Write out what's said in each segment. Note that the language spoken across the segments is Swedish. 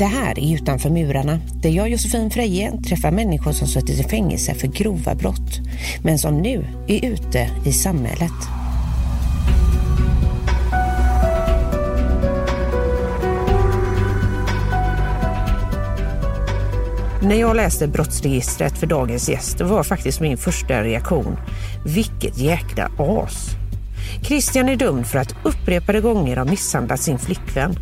Det här är Utanför murarna, där jag, Josefin Freje, träffar människor som suttit i fängelse för grova brott, men som nu är ute i samhället. När jag läste brottsregistret för dagens gäst var faktiskt min första reaktion, vilket jäkla as. Christian är dömd för att upprepade gånger ha misshandlat sin flickvän,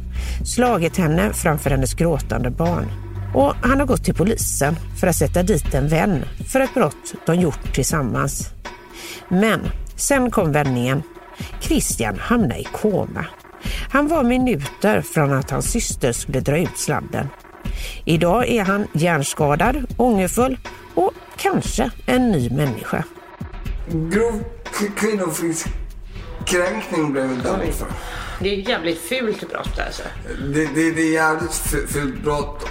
slagit henne framför hennes gråtande barn. Och han har gått till polisen för att sätta dit en vän för ett brott de gjort tillsammans. Men sen kom vändningen. Christian hamnade i koma. Han var minuter från att hans syster skulle dra ut sladden. Idag är han hjärnskadad, ångerfull och kanske en ny människa. Grov kvinnofridskränkning blev det dömd för. Det är ett jävligt fult brott alltså. Det, det, det är jävligt fu- fult brott.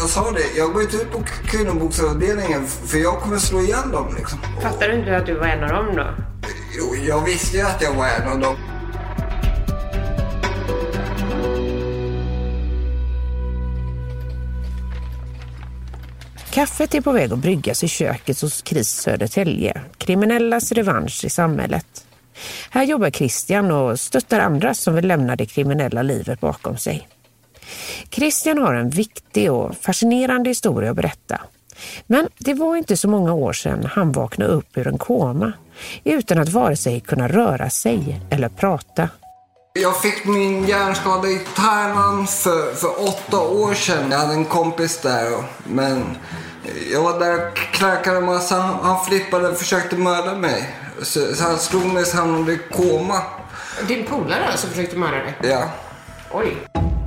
Jag sa det, jag går inte ut på kvinnoboksavdelningen för jag kommer slå ihjäl dem liksom. Fattar du inte att du var en av dem då? Jo, jag visste ju att jag var en av dem. Kaffet är på väg att bryggas i köket hos Kris Södertälje, kriminellas revansch i samhället. Här jobbar Christian och stöttar andra som vill lämna det kriminella livet bakom sig. Christian har en viktig och fascinerande historia att berätta. Men det var inte så många år sedan han vaknade upp ur en koma utan att vare sig kunna röra sig eller prata. Jag fick min hjärnskada i Thailand för, för åtta år sedan. Jag hade en kompis där. Men jag var där och knarkade en massa. Han flippade och försökte mörda mig. Så, så han slog mig så han hamnade i koma. Din polare alltså försökte mörda dig? Ja. Oj.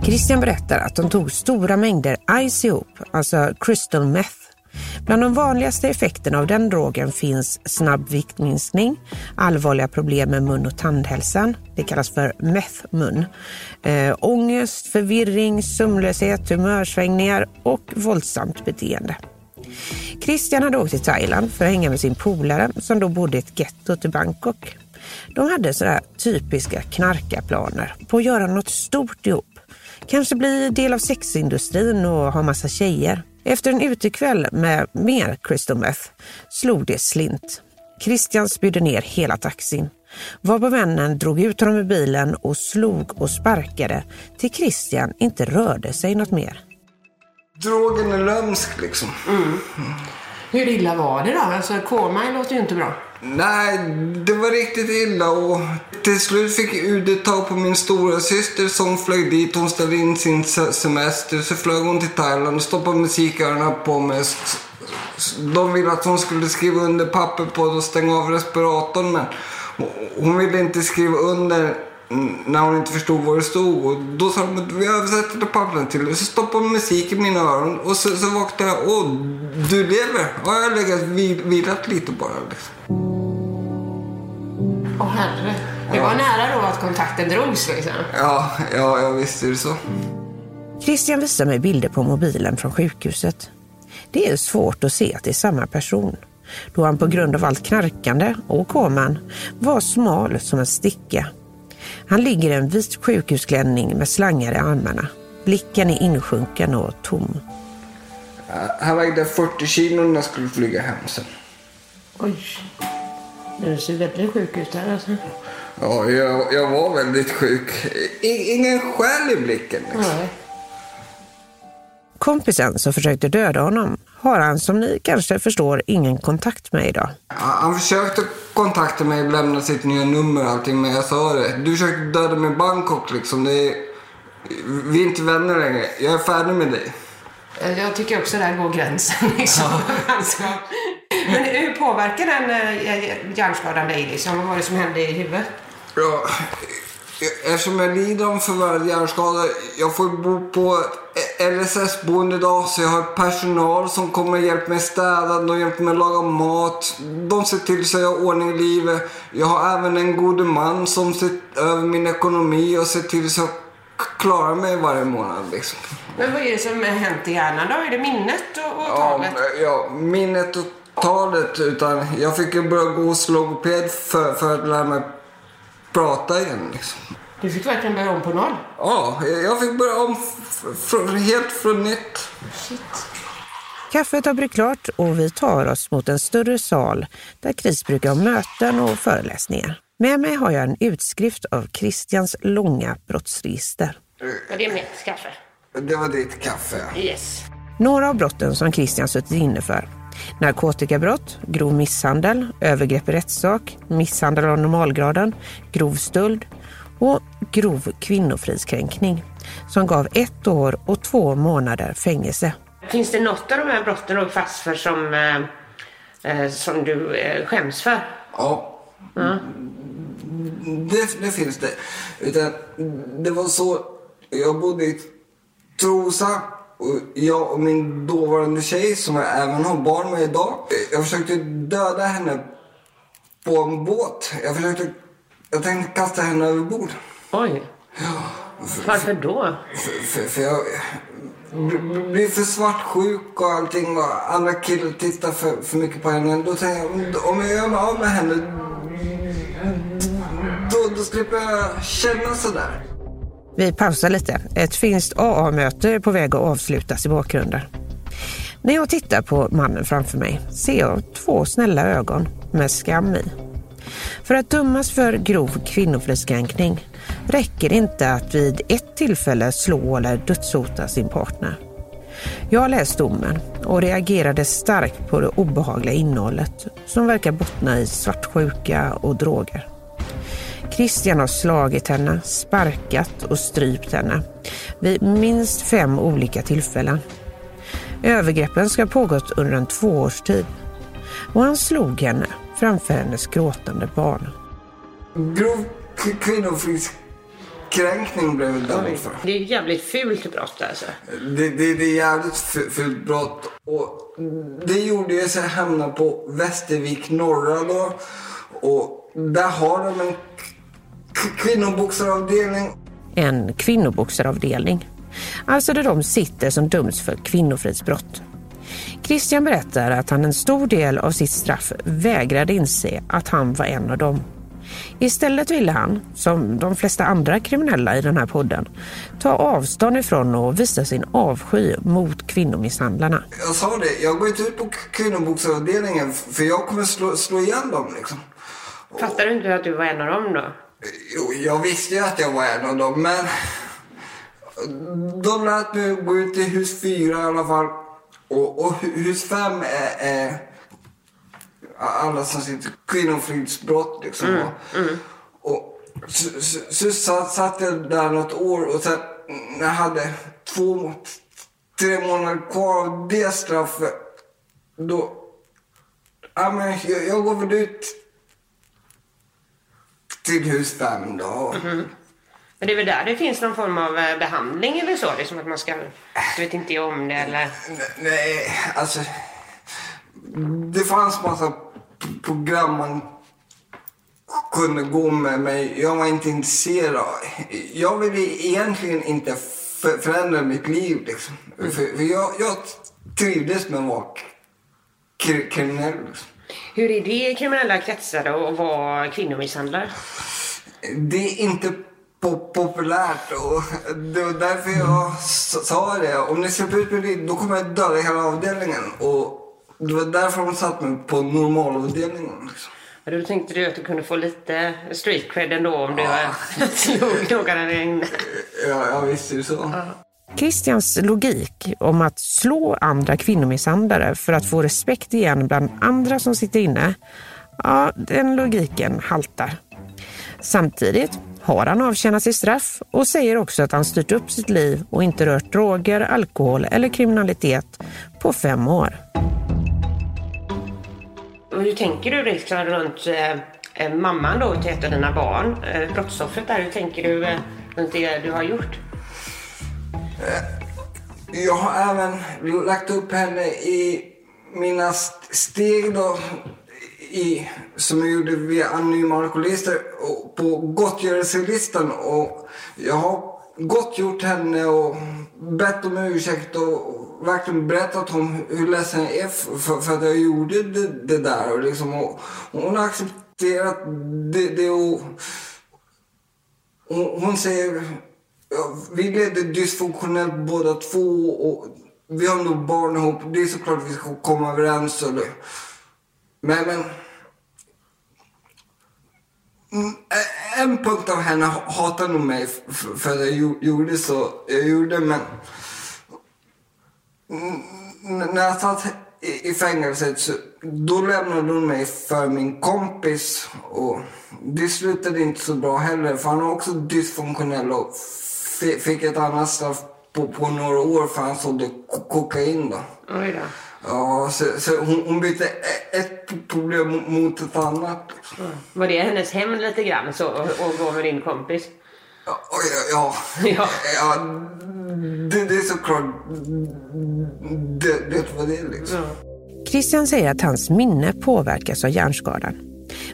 Christian berättar att de tog stora mängder ice ihop, alltså crystal meth. Bland de vanligaste effekterna av den drogen finns snabb viktminskning, allvarliga problem med mun och tandhälsan, det kallas för meth-mun, äh, ångest, förvirring, sömnlöshet, humörsvängningar och våldsamt beteende. Christian hade åkt till Thailand för att hänga med sin polare som då bodde i ett getto till Bangkok. De hade sådär typiska knarkarplaner på att göra något stort ihop. Kanske bli del av sexindustrin och ha massa tjejer. Efter en utekväll med mer crystal meth slog det slint. Christian spydde ner hela taxin. varpå vännen drog ut honom ur bilen och slog och sparkade till Christian inte rörde sig något mer. Drogen är lömsk liksom. Hur illa var det då? Alltså koma låter ju inte bra. Nej, det var riktigt illa och till slut fick UD tag på min stora syster som flög dit. Hon ställde in sin se- semester. Så flög hon till Thailand och stoppade musiköronen på mig. De ville att hon skulle skriva under papper på det och stänga av respiratorn men hon ville inte skriva under när hon inte förstod vad det stod. Och då sa de att vi översätter det pappren till dig. Så stoppade de musik i mina öron och så, så vaknade jag. Åh, du lever? Ja, jag har legat vil- vilat lite bara. Liksom. Åh herre. Det var nära då att kontakten drogs liksom. Ja, ja, jag visste det så. Christian visar mig bilder på mobilen från sjukhuset. Det är svårt att se att det är samma person. Då han på grund av allt knarkande och koman var smal som en sticka. Han ligger i en vit sjukhusklänning med slangar i armarna. Blicken är insjunken och tom. Han vägde 40 kilo när jag skulle flyga hem sen. Oj. Du ser väldigt sjuk ut här alltså. Ja, jag, jag var väldigt sjuk. I, ingen själ i blicken. Liksom. Nej. Kompisen som försökte döda honom har han som ni kanske förstår ingen kontakt med idag. Han försökte kontakta mig lämna sitt nya nummer och allting, men jag sa det. Du försökte döda mig i Bangkok liksom. Det är, vi är inte vänner längre. Jag är färdig med dig. Jag tycker också där går gränsen liksom. Alltså. Men hur påverkar den eh, hjärnskadan dig liksom? Vad var det som hände i huvudet? Ja, Eftersom jag lider av förvärrad hjärnskada, jag får bo på LSS-boende idag så jag har personal som kommer och hjälper mig städa, de hjälper mig laga mat. De ser till så jag har ordning i livet. Jag har även en god man som ser över min ekonomi och ser till så jag klarar mig varje månad. Liksom. Men vad är det som har hänt i hjärnan då? Är det minnet och, och talet? Ja, ja, minnet och talet. Utan jag fick ju börja gå hos logoped för, för att lära mig prata igen. Liksom. Du fick verkligen börja om på noll? Ja, jag fick börja om helt från nytt. Shit. Kaffet har blivit klart och vi tar oss mot en större sal där Chris brukar ha möten och föreläsningar. Med mig har jag en utskrift av Christians långa brottsregister. Och det är mitt kaffe? Det var ditt kaffe. Yes. Några av brotten som Christian suttit inne för. Narkotikabrott, grov misshandel, övergrepp i rättssak, misshandel av normalgraden, grov stöld och grov kvinnofridskränkning som gav ett år och två månader fängelse. Finns det något av de här brotten du fast för som, eh, eh, som du eh, skäms för? Ja. Det, det finns det. Utan, det var så, jag bodde i Trosa och jag och min dåvarande tjej som jag även har barn med idag. Jag försökte döda henne på en båt. Jag försökte, jag tänkte kasta henne över bord. Oj. Varför då? För, för, för jag blir för svartsjuk och allting och andra killar tittar för, för mycket på henne. Då tänker jag, om jag gör mig av med henne då, då slipper jag känna sådär. Vi pausar lite. Ett finskt AA-möte är på väg att avslutas i bakgrunden. När jag tittar på mannen framför mig ser jag två snälla ögon med skam i. För att dömas för grov kvinnofridskränkning räcker det inte att vid ett tillfälle slå eller dödshota sin partner. Jag har läst domen och reagerade starkt på det obehagliga innehållet som verkar bottna i svartsjuka och droger. Christian har slagit henne, sparkat och strypt henne vid minst fem olika tillfällen. Övergreppen ska ha pågått under en tvåårstid och han slog henne framför hennes gråtande barn. Grov kvinnofridskränkning blev det dömd för. Det är ett jävligt fult brott alltså. Det, det, det är jävligt fu- fult brott. Och det gjorde ju så jag hamnade på Västervik norra då. Och där har de en kvinnoboxaravdelning. En kvinnoboxaravdelning. Alltså där de sitter som döms för kvinnofridsbrott. Christian berättar att han en stor del av sitt straff vägrade inse att han var en av dem. Istället ville han, som de flesta andra kriminella i den här podden, ta avstånd ifrån och visa sin avsky mot kvinnomisshandlarna. Jag sa det, jag går inte ut på k- kvinnoboxaravdelningen för jag kommer slå, slå ihjäl dem liksom. Fattar du inte att du var en av dem då? Jo, jag visste ju att jag var en av dem, men de lät mig gå ut i hus fyra i alla fall. Och, och hu- hus fem är, är alla som sitter kvinnofridsbrott liksom. Och, och så, så, så satt, satt jag där något år och sen när jag hade två, tre månader kvar av det straffet, då... Ja, men jag, jag går väl ut till hus fem då. Men det är väl där det finns någon form av eh, behandling eller så? Det är som att man ska, du vet inte om det eller... Nej, alltså... Det fanns massa program man kunde gå med mig. Jag var inte intresserad. Jag ville egentligen inte för- förändra mitt liv. Liksom. För, för jag, jag trivdes med att vara kri- kriminell. Liksom. Hur är det i kriminella kretsar att vara kvinnomisshandlare? Det är inte po- populärt och det var därför jag sa det. Om ni släpper ut mig dit, då kommer jag döda hela avdelningen. Och det var därför de satt mig på normalavdelningen. Liksom. Ja, Då tänkte du att du kunde få lite street cred ändå om du ja. slog där inne. Ja, jag visste ju så. Christians logik om att slå andra kvinnomisshandlare för att få respekt igen bland andra som sitter inne, ja, den logiken haltar. Samtidigt har han avtjänat sitt straff och säger också att han styrt upp sitt liv och inte rört droger, alkohol eller kriminalitet på fem år. Hur tänker du liksom runt eh, mamman då till ett av dina barn, eh, brottsoffret där, hur tänker du eh, runt det du har gjort? Eh, jag har även lagt upp henne i mina steg då, i, som jag gjorde via anonyma alkoholister på gottgörelselistan. Och jag har gottgjort henne och bett om ursäkt och verkligen berättat om hur ledsen jag är för, för, att jag gjorde det, det där. Och liksom, och, och hon har accepterat det, det och hon, hon säger ja, vi levde dysfunktionellt båda två och vi har nog barn ihop. Det är såklart vi ska komma överens. Och det. Men, men mm, en punkt av henne hatar nog mig för att jag gjorde så jag gjorde, men mm, när jag satt i fängelset så då lämnade hon mig för min kompis och det slutade inte så bra heller för han var också dysfunktionell och fick ett annat straff på, på några år för han sålde ko- kokain då. Oj då. Ja, så, så hon, hon bytte ett problem mot ett annat. Var det hennes hem lite grann så, och, och gå med din kompis? Ja, ja, Ja. ja det, det är såklart. Det, det var det liksom. Christian säger att hans minne påverkas av hjärnskadan.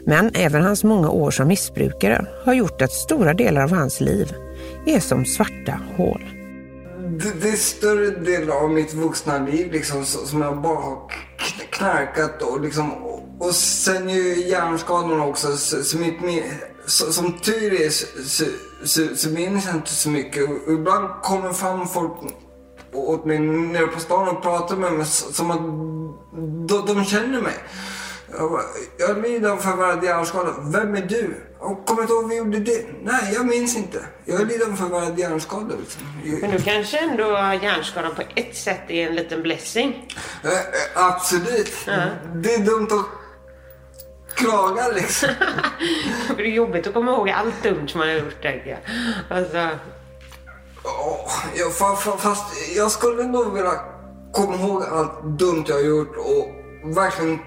Men även hans många år som missbrukare har gjort att stora delar av hans liv är som svarta hål. Det, det är större delen av mitt vuxna liv liksom, som jag bara har knarkat och liksom. Och, sen ju hjärnskadorna också. Så, så mitt, så, som tur är så, så, så, så minns jag inte så mycket. Och ibland kommer fram folk åt mig nere på stan och pratar med mig som att de, de känner mig. Jag, jag lider av förvärrad hjärnskada. Vem är du? Jag kommer inte ihåg vi gjorde det. Nej, jag minns inte. Jag lider av förvärrad hjärnskada. Liksom. Jag- Men du kanske ändå hjärnskadan på ett sätt är en liten blessing? Eh, eh, absolut. Det är dumt att klaga liksom. För det är jobbigt att komma ihåg allt dumt som man har gjort, tänker jag. Alltså, Åh, ja, fa- fa- fast jag skulle ändå vilja komma ihåg allt dumt jag har gjort och verkligen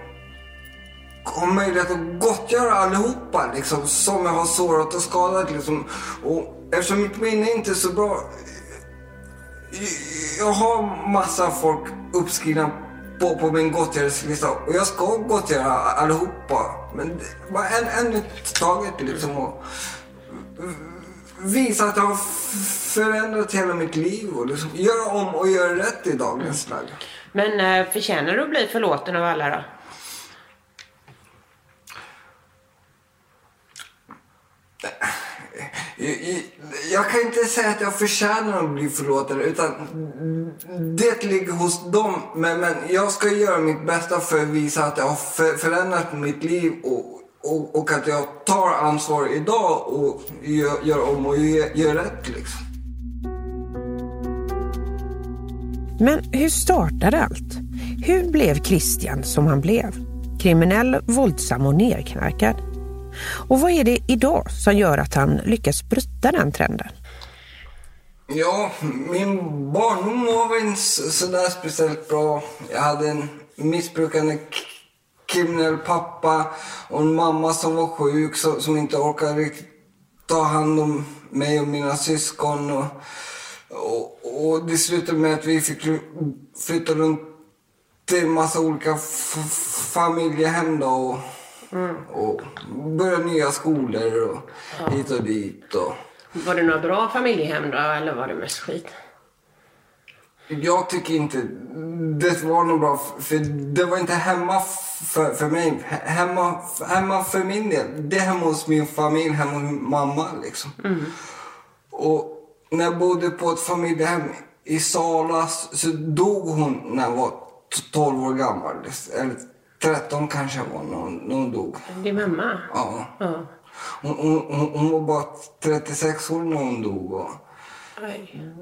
har möjlighet att gottgöra allihopa liksom, som jag har sårat och skadat. Liksom. Och eftersom mitt minne inte är så bra. Jag har massa folk uppskrivna på, på min gottgörelselista och jag ska gottgöra allihopa. Men bara en, en taget liksom. Och, visa att jag har förändrat hela mitt liv och liksom göra om och göra rätt i dagens läge. men eh, förtjänar du att bli förlåten av alla då? Jag, kan inte säga att jag förtjänar att bli förlåten utan det ligger hos dem. Men, men jag ska göra mitt bästa för att visa att jag har för, förändrat mitt liv och, och, och att jag tar ansvar idag och gör, gör om och gör, gör rätt liksom. Men hur startade allt? Hur blev Christian som han blev? Kriminell, våldsam och nerknarkad. Och vad är det idag som gör att han lyckas bryta den trenden? Ja, min barndom var väl inte så- sådär speciellt bra. Jag hade en missbrukande kriminell pappa och en mamma som var sjuk som, som inte orkade riktigt ta hand om mig och mina syskon. Och, och, och det slutade med att vi fick flytta runt till en massa olika familjehem då. Och, och börja nya skolor och hit och dit. Och, Var det några bra familjehem då, eller var det mest skit? Jag tycker inte det var något bra, för det var inte hemma för, för mig. He- Hemma, hemma för min del. Det är hemma hos min familj, hemma hos min mamma liksom. Och när jag bodde på ett familjehem i Sala så dog hon när jag var t- 12 år gammal. Eller 13 kanske jag var när hon, när hon dog. Din mamma? Ja. Ja. Hon, hon, hon, var bara 36 år när hon dog. Och,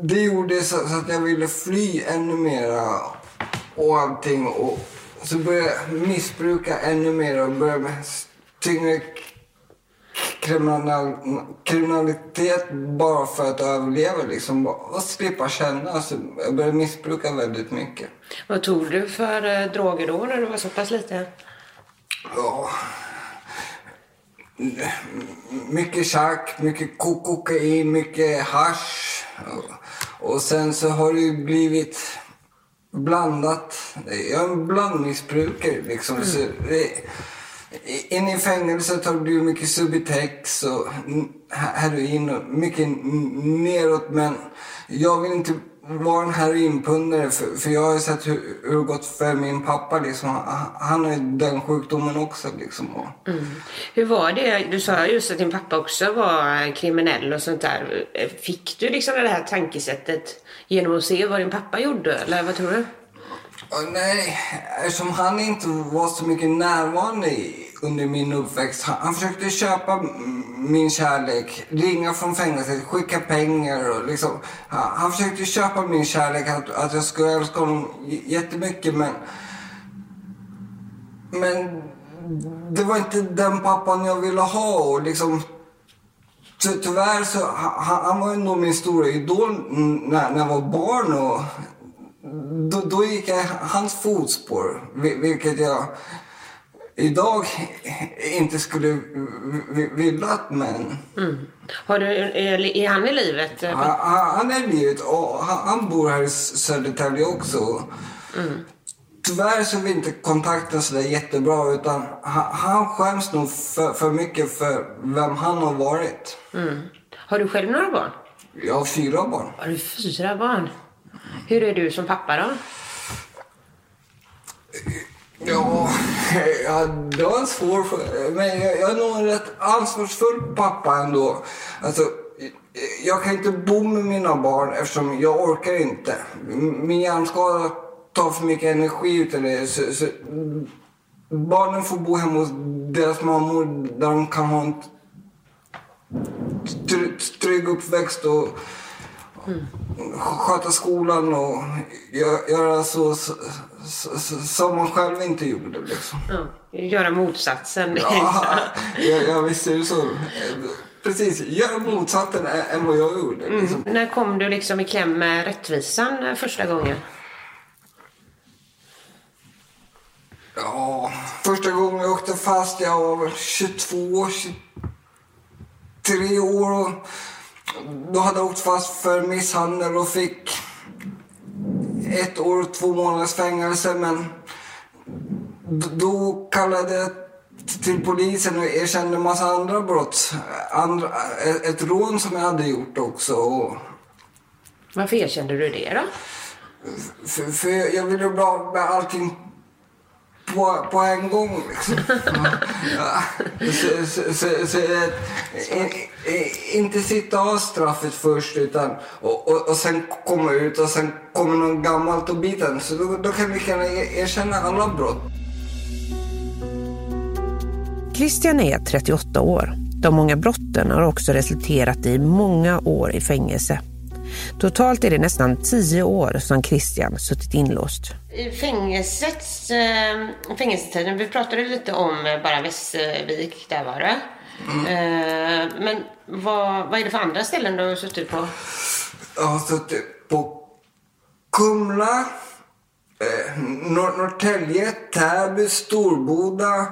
det gjorde så, så att jag ville fly ännu mera och allting. Och så började jag missbruka ännu mer och började med tyngre kriminalitet bara för att överleva liksom. Och slippa känna. Så jag började missbruka väldigt mycket. Vad tog du för eh, droger då när du var så pass liten? Ja. mycket tjack, mycket ko- kokain, mycket hasch. Och, sen så har det ju blivit blandat. Jag är en blandmissbrukare liksom. Så det, in i fängelset har det blivit mycket Subutex och heroin och mycket neråt. Men jag vill inte vara en heroinpundare för, för jag har ju sett hur, hur det gått för min pappa. Liksom. Han, har ju den sjukdomen också. Liksom. Mm. Hur var det? Du sa just att din pappa också var kriminell och sånt där. Fick du liksom det här tankesättet genom att se vad din pappa gjorde? Eller vad tror du? Och nej, eftersom han inte var så mycket närvarande under min uppväxt. Han, han försökte köpa min kärlek, ringa från fängelset, skicka pengar och liksom. Han, han försökte köpa min kärlek, att, att jag skulle älska honom jättemycket men men det var inte den pappan jag ville ha. Och liksom, ty tyvärr så han, han var ju nog min stora idol när, när jag var barn. Och då, då gick jag hans fotspår. vil- Vilket jag idag inte skulle vilja men Har du, är, han i livet? han, han är i livet och han, bor här i Södertälje också. Tyvärr så är vi inte kontakten sådär jättebra utan han, han skäms nog för, för mycket för vem han har varit. Mm. Har du själv några barn? Jag har fyra barn. Har du fyra barn? Hur är du som pappa då? Ja, ja, det var en svår fråga. Men jag, jag är nog en rätt ansvarsfull pappa ändå. Alltså, jag kan inte bo med mina barn eftersom jag orkar inte. Min hjärnskada tar för mycket energi utav det. Så, så, barnen får bo hemma hos deras mammor där de kan ha en trygg uppväxt och sköta skolan och gö- göra så, så, så, som man själv inte gjorde. Liksom. Ja, göra motsatsen. Ja, jag, jag visste det så. Precis, göra motsatsen än vad jag gjorde. Liksom. När kom du liksom i kläm med rättvisan eh, första gången? Ja, första gången jag åkte fast, jag var väl 22, 23 år. Och då hade jag åkt fast för misshandel och fick ett år och två månaders fängelse. Men då kallade jag till polisen och erkände en massa andra brott. Andra, ett rån som jag hade gjort också. Och Varför erkände du det då? för, för jag ville bli av med allting på, på en gång. Liksom. Ja. Så, så, så, så, eh, i- inte sitta av straffet först utan, och, och, och sen komma ut och sen kommer någon gammalt och bita en. Så då, då kan vi kunna e- erkänna alla brott. Christian är 38 år. De många brotten har också resulterat i många år i fängelse. Totalt är det nästan 10 år som Christian suttit inlåst. I fängelsets, eh, fängelsetiden, vi pratade lite om eh, bara Västervik, där var det. Eh, men vad, vad är det för andra ställen du har suttit på? Jag har suttit på Kumla, eh, Nor- Norrtälje, Täby, Storboda,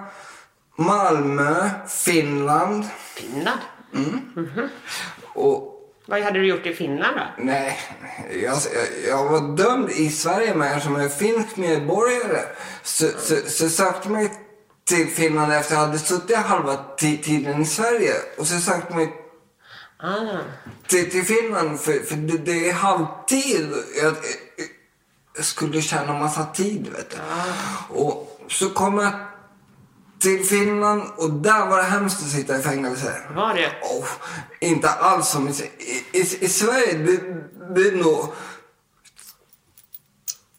Malmö, Finland. Finland? Och Vad hade du gjort i Finland då? nej, jag, jag, var dömd i Sverige men eftersom jag är finsk medborgare så, så, så sökte mig till Finland efter att jag hade suttit halva ti- tiden i Sverige. Och så sökte mig Ah. till, till Finland för, för det, det är halvtid. Jag, jag skulle tjäna massa tid vet du. Och så kom jag till Finland och där var det hemskt att sitta i fängelse. Var det? Oh, inte alls som i, i, i, Sverige. Det, det är nog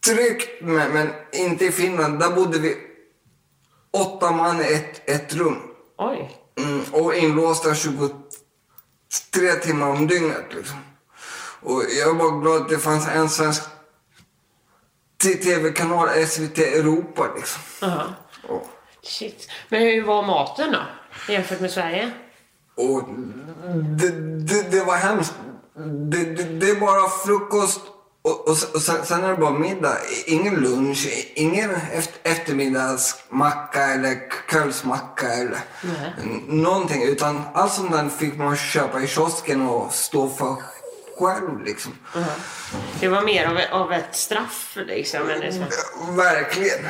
tryggt men, men inte i Finland. Där bodde vi åtta man i ett, ett rum. Oj. Mm, och inlåsta 23 timmar om dygnet. Liksom. Och jag var glad att det fanns en svensk tv-kanal, SVT Europa. Liksom. Aha. Och, Shit. Men hur var maten då? Jämfört med Sverige? och det, det, det var hemskt. Det, det, det är bara frukost och, och, och sen, sen är det bara middag. Ingen lunch, ingen efter, eftermiddagsmacka eller kvällsmacka eller n- någonting. Utan allt sånt där fick man köpa i kiosken och stå för själv liksom. Det var mer av, av ett straff liksom. Än det som... Verkligen,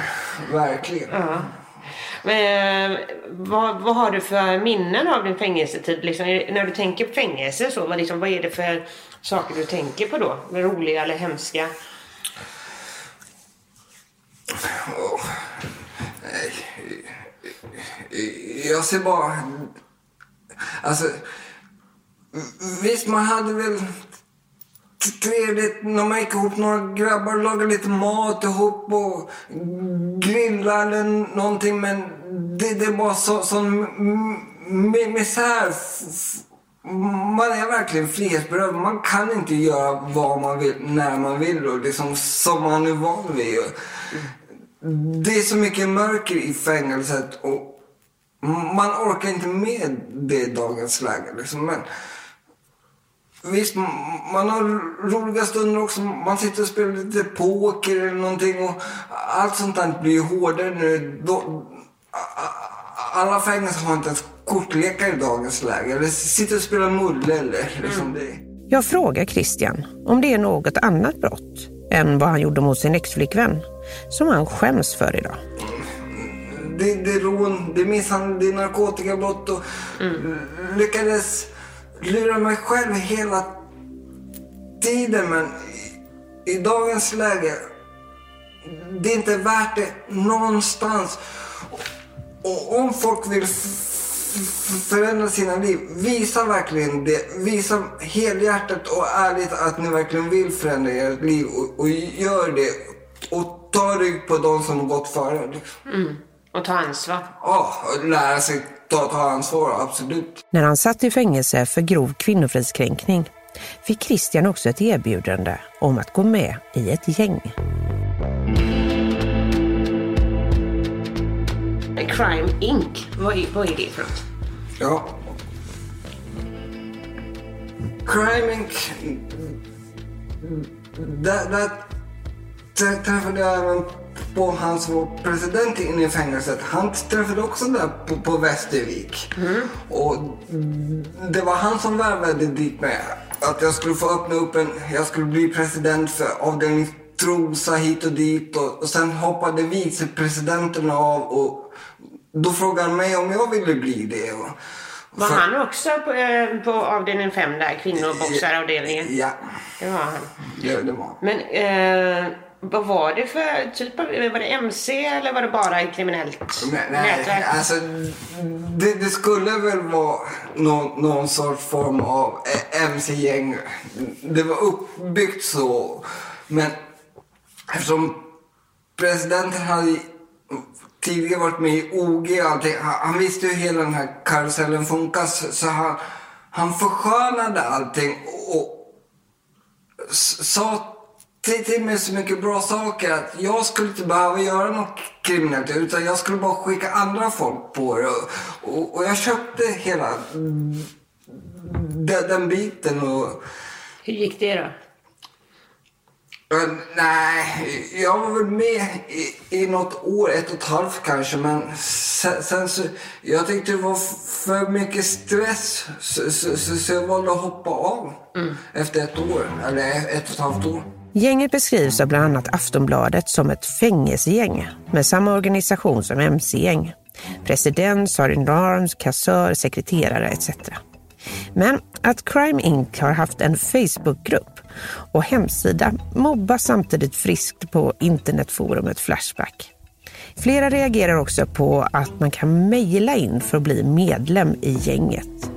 verkligen. Men, eh, vad, vad har du för minnen av din fängelsetid? Liksom, när du tänker på fängelse, så, vad, liksom, vad är det för saker du tänker på då? Roliga eller hemska? Oh. nej. Jag ser bara... Alltså... Visst, man hade väl trevligt när man gick ihop några grabbar och lagade lite mat ihop och grillade eller någonting. Men det, det var så, sån misär. Man är verkligen frihetsberövad. Man kan inte göra vad man vill när man vill och liksom som man är van vid. Det är så mycket mörker i fängelset och man orkar inte med det i dagens läge. Liksom. Men visst, man har roliga stunder också. Man sitter och spelar lite poker eller någonting och allt sånt där blir hårdare nu. Alla fängelser har inte ens kortlekar i dagens läge. Eller sitter och spelar mulle eller liksom det. Jag frågar Christian om det är något annat brott än vad han gjorde mot sin exflickvän som han skäms för idag. Det, det är rån, det är misshandel, det är narkotikabrott och lyckades lura mig själv hela tiden. Men i, i dagens läge, det är inte värt det någonstans. Och, och om folk vill förändra sina liv, visa verkligen det. Visa helhjärtat och ärligt att ni verkligen vill förändra ert liv och, och gör det. Och ta rygg på de som har gått före. Liksom. Och ta ansvar. Ja, och lära sig ta, ta ansvar, absolut. När han satt i fängelse för grov kvinnofridskränkning fick Christian också ett erbjudande om att gå med i ett gäng. Crime Inc. Vad är, vad är det för något? Ja. Crime Inc. Där, där trä- träffade jag på han som var president inne i fängelset. Han träffade också där på, på Västervik. Och det var han som värvade dit mig. Att jag skulle få öppna upp en, jag skulle bli president för avdelning Trosa hit och dit. Och, och sen hoppade vicepresidenten av och då frågade han mig om jag ville bli det. Och, Var för- han också på, eh, på avdelning 5 där, kvinnoboxaravdelningen? Ja, Det var han. det, det var Men eh, vad var det för typ av, var det MC eller var det bara ett kriminellt Nej, nej nätverk? alltså det, det skulle väl vara någon, någon sorts form av eh, MC-gäng. Det var uppbyggt så. Men eftersom presidenten hade tidigare varit med i OG och allting. Han, han visste hur hela den här karusellen funkar så, han, han förskönade allting och sa till, till mig så mycket bra saker att jag skulle inte behöva göra något kriminellt utan jag skulle bara skicka andra folk på det. Och, och, och jag köpte hela den, den biten. Och, Hur gick det då? Och, nej, jag var väl med i, i något år, ett och ett halvt kanske. Men sen, sen så, jag tyckte det var för mycket stress så, så, så, så jag valde att hoppa av efter ett år, eller ett och ett halvt år. Gänget beskrivs av bland annat Aftonbladet som ett fängelsegäng med samma organisation som MC-gäng. President, sergeant arms, kassör, sekreterare etc. Men att Crime Inc har haft en Facebookgrupp och hemsida mobbas samtidigt friskt på internetforumet Flashback. Flera reagerar också på att man kan mejla in för att bli medlem i gänget.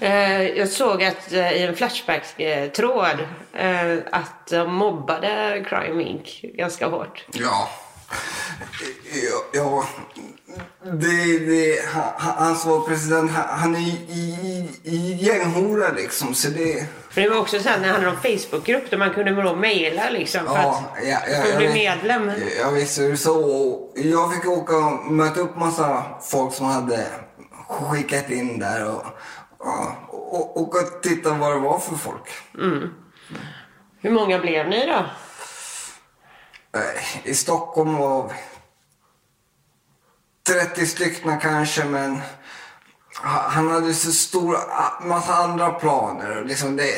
Eh, jag såg att eh, i en Flashback-tråd eh, att de mobbade Crime Inc. ganska hårt. Ja. Ja, ja. Det, det, han, som var president, han, är i, i, gänghora liksom. Så det... För det var också så att när han hade en Facebookgrupp där man kunde då mejla liksom för Ja, att ja, ja, få bli medlem. Jag visste hur så. Och Jag fick åka och möta upp massa folk som hade skickat in där och, ja, och, och, och titta vad det var för folk. Hur många blev ni då? Eh, I Stockholm var 30 stycken kanske, men han hade så stora, massa andra planer. Liksom det,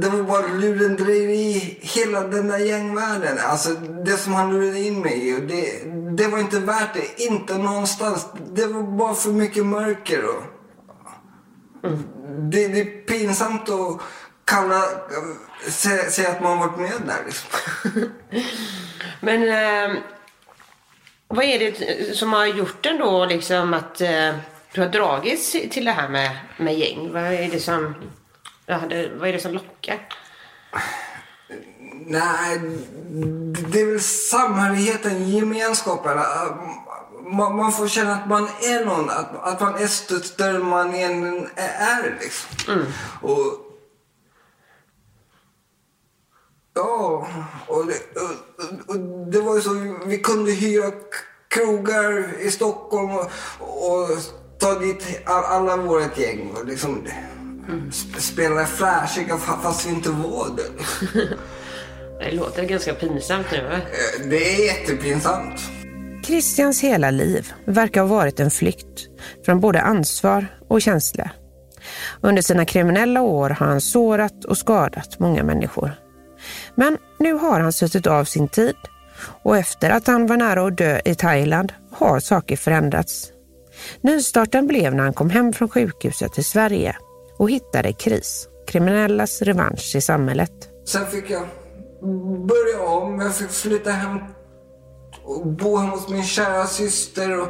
det var bara lurendrejeri, hela den där gängvärlden. Alltså det som han lurade in mig i. Det, det var inte värt det, inte någonstans. Det var bara för mycket mörker. Och, mm. det, det är pinsamt att kalla, säga, säga att man varit med där liksom. Men eh, vad är det som har gjort ändå liksom att eh, du har dragits till det här med, med gäng? Vad är det som, vad är det som lockar? Nej, det är väl samhörigheten, gemenskapen. Man, man, får känna att man är någon, att, att man är större än man är. Liksom. Mm. Och, Ja, och det, och, och det var ju så. Vi kunde hyra krogar i Stockholm och, och ta dit alla vårt gäng och liksom mm. spela flashiga fast vi inte var det. det låter ganska pinsamt nu va? Eh, det är jättepinsamt. Christians hela liv verkar ha varit en flykt från både ansvar och känsla. Under sina kriminella år har han sårat och skadat många människor. Men nu har han suttit av sin tid och efter att han var nära att dö i Thailand har saker förändrats. Nystarten blev när han kom hem från sjukhuset till Sverige och hittade KRIS, kriminellas revansch i samhället. Sen fick jag börja om. Jag fick flytta hem och bo hemma hos min kära syster. Och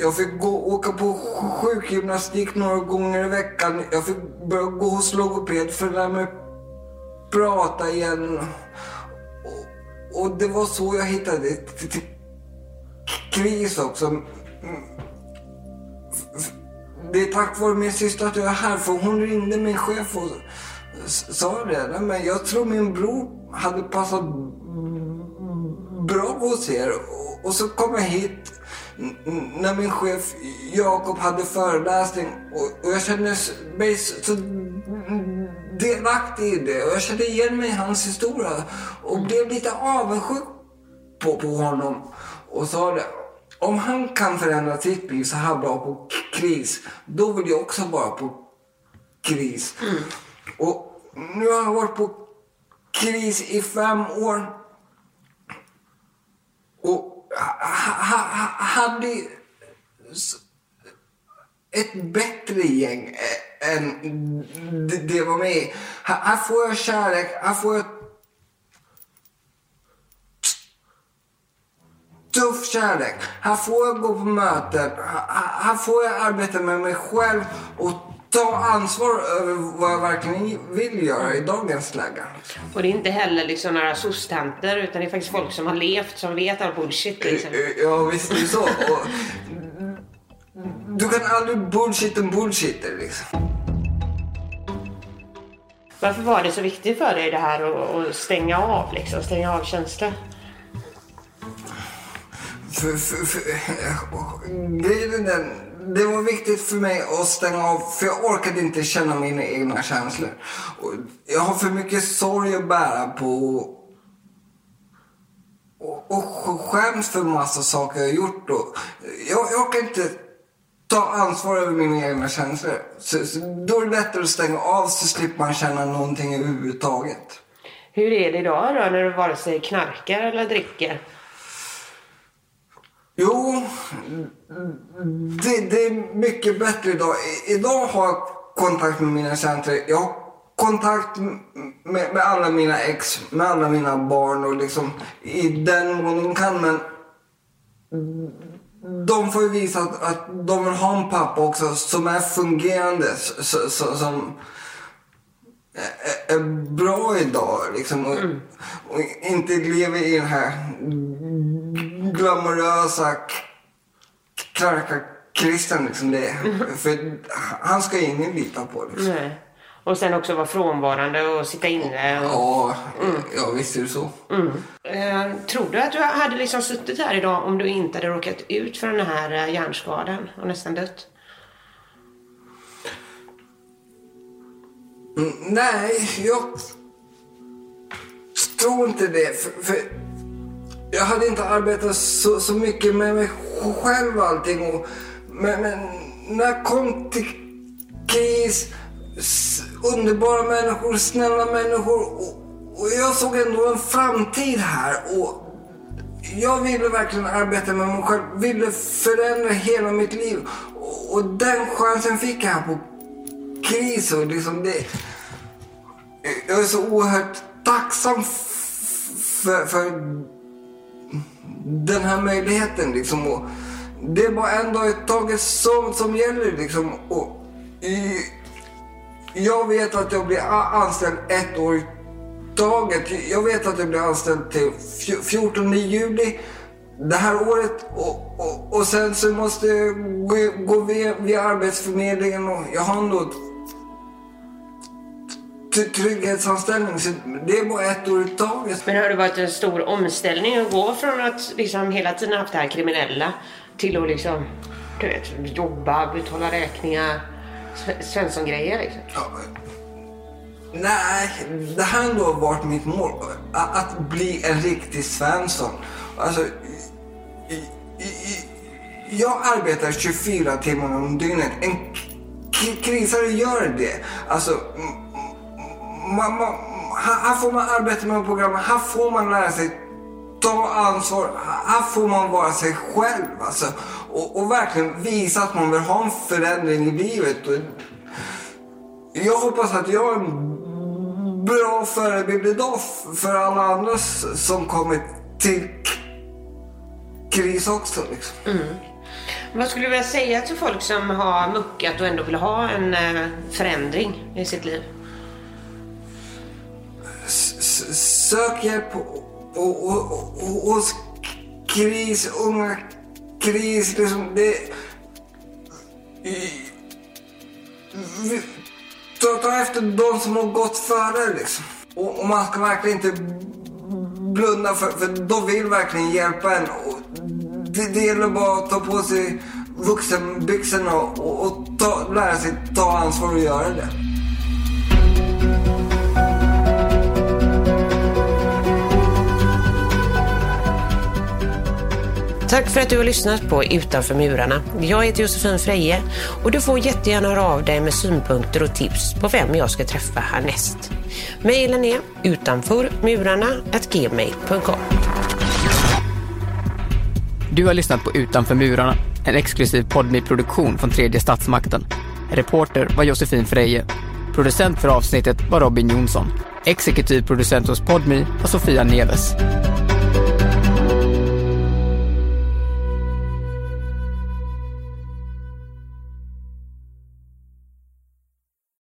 jag fick gå, åka på sjukgymnastik några gånger i veckan. Jag fick börja gå hos logoped för att lära mig prata igen. Och, och, det var så jag hittade till KRIS också mm. det är tack vare min syster att jag är här. För hon ringde min chef och sa det. Men jag tror min bror hade passat bra hos er. Och så kom jag hit när min chef Jakob hade föreläsning. Och jag kände mig så delaktig i det. Och jag kände igen mig i hans historia. Och blev lite avundsjuk på, på honom. Och sa det om han kan förändra sitt liv så här bra på kris, då vill jag också vara på kris. Mm. Och nu har jag varit på kris i fem år. Och ha, ha, hade ett bättre gäng än det var med Här får jag kärlek, här får jag tuff kärlek. Här får jag gå på möten. Här får jag arbeta med mig själv och ta ansvar över vad jag verkligen vill göra i dagens läge. Och det är inte heller liksom några sostanter utan det är faktiskt folk som har levt som vet all bullshit. Liksom. Ja visst är det så. Och du kan aldrig bullshit en bullshitter liksom. Varför var det så viktigt för dig det här att stänga av liksom, stänga av känslor? för, för, för, eh, grejen den, det var viktigt för mig att stänga av för jag orkade inte känna mina egna känslor. Och jag har för mycket sorg att bära på och, och skäms för massa saker jag har gjort. Och jag, jag orkar inte ta ansvar över mina egna känslor. Så, så då är det lättare att stänga av så slipper man känna någonting överhuvudtaget. Hur är det idag då när du vare sig knarkar eller dricker? Jo, det, det, är mycket bättre idag. Idag har jag kontakt med mina känslor. Jag har kontakt med, med, alla mina ex, med alla mina barn och liksom i den mån de kan. Men de får ju visa att, att de vill ha en pappa också som är fungerande. Så, så, som är, är bra idag liksom. Och, mm. och inte lever i den här glamorösa knarkarkristen liksom det. För han ska ingen lita på liksom. Nej. Och sen också vara frånvarande och sitta inne. Och... Ja, mm. ja visst är det så. Mm. Eh, tror du att du hade liksom suttit här idag om du inte hade råkat ut för den här eh, hjärnskadan och nästan dött? Mm, nej, jag tror inte det. För, för jag hade inte arbetat så, så mycket med mig själv allting. Och, men, men när jag kom till KIS, underbara människor, snälla människor. Och, och jag såg ändå en framtid här. Och jag ville verkligen arbeta med mig själv, ville förändra hela mitt liv. Och, och den chansen fick jag här på KRIS. Och liksom det, jag är så oerhört tacksam för, för den här möjligheten. Liksom. Och det är bara en dag i taget som, som gäller. Liksom. Och i, jag vet att jag blir anställd ett år i taget. Jag vet att jag blir anställd till 14 juli det här året och, och, och sen så måste jag gå, gå via, via Arbetsförmedlingen och jag har ändå trygghetsanställning. Så det är bara ett år i taget. Men har det varit en stor omställning att gå från att liksom hela tiden haft det här kriminella till att liksom, du vet, jobba, betala räkningar, Svensson-grejer liksom? Ja. Nej, det här har ändå varit mitt mål. Att bli en riktig Svensson. Alltså, i, i, jag arbetar 24 timmar om dygnet. En krisare gör det. Alltså, man, man, här får man arbeta med programmet, här får man lära sig ta ansvar, här får man vara sig själv. Alltså, och, och verkligen visa att man vill ha en förändring i livet. Och jag hoppas att jag är en bra förebild idag för alla andra som kommit till kris också. Liksom. Mm. Vad skulle du vilja säga till folk som har muckat och ändå vill ha en eh, förändring i sitt liv? sök hjälp hos KRIS, unga KRIS. Liksom det, ta, ta efter de som har gått före liksom. Och, och man ska verkligen inte blunda för, för de vill verkligen hjälpa en. Och det, det gäller bara att ta på sig vuxenbyxorna och, och, och ta, lära sig ta ansvar och göra det. Tack för att du har lyssnat på Utanför murarna. Jag heter Josefin Freje och du får jättegärna höra av dig med synpunkter och tips på vem jag ska träffa härnäst. Mailen är utanförmurarna.gmail.com Du har lyssnat på Utanför murarna, en exklusiv podmi-produktion från tredje statsmakten. Reporter var Josefin Freje. Producent för avsnittet var Robin Jonsson. Exekutiv producent hos Podmi var Sofia Neves.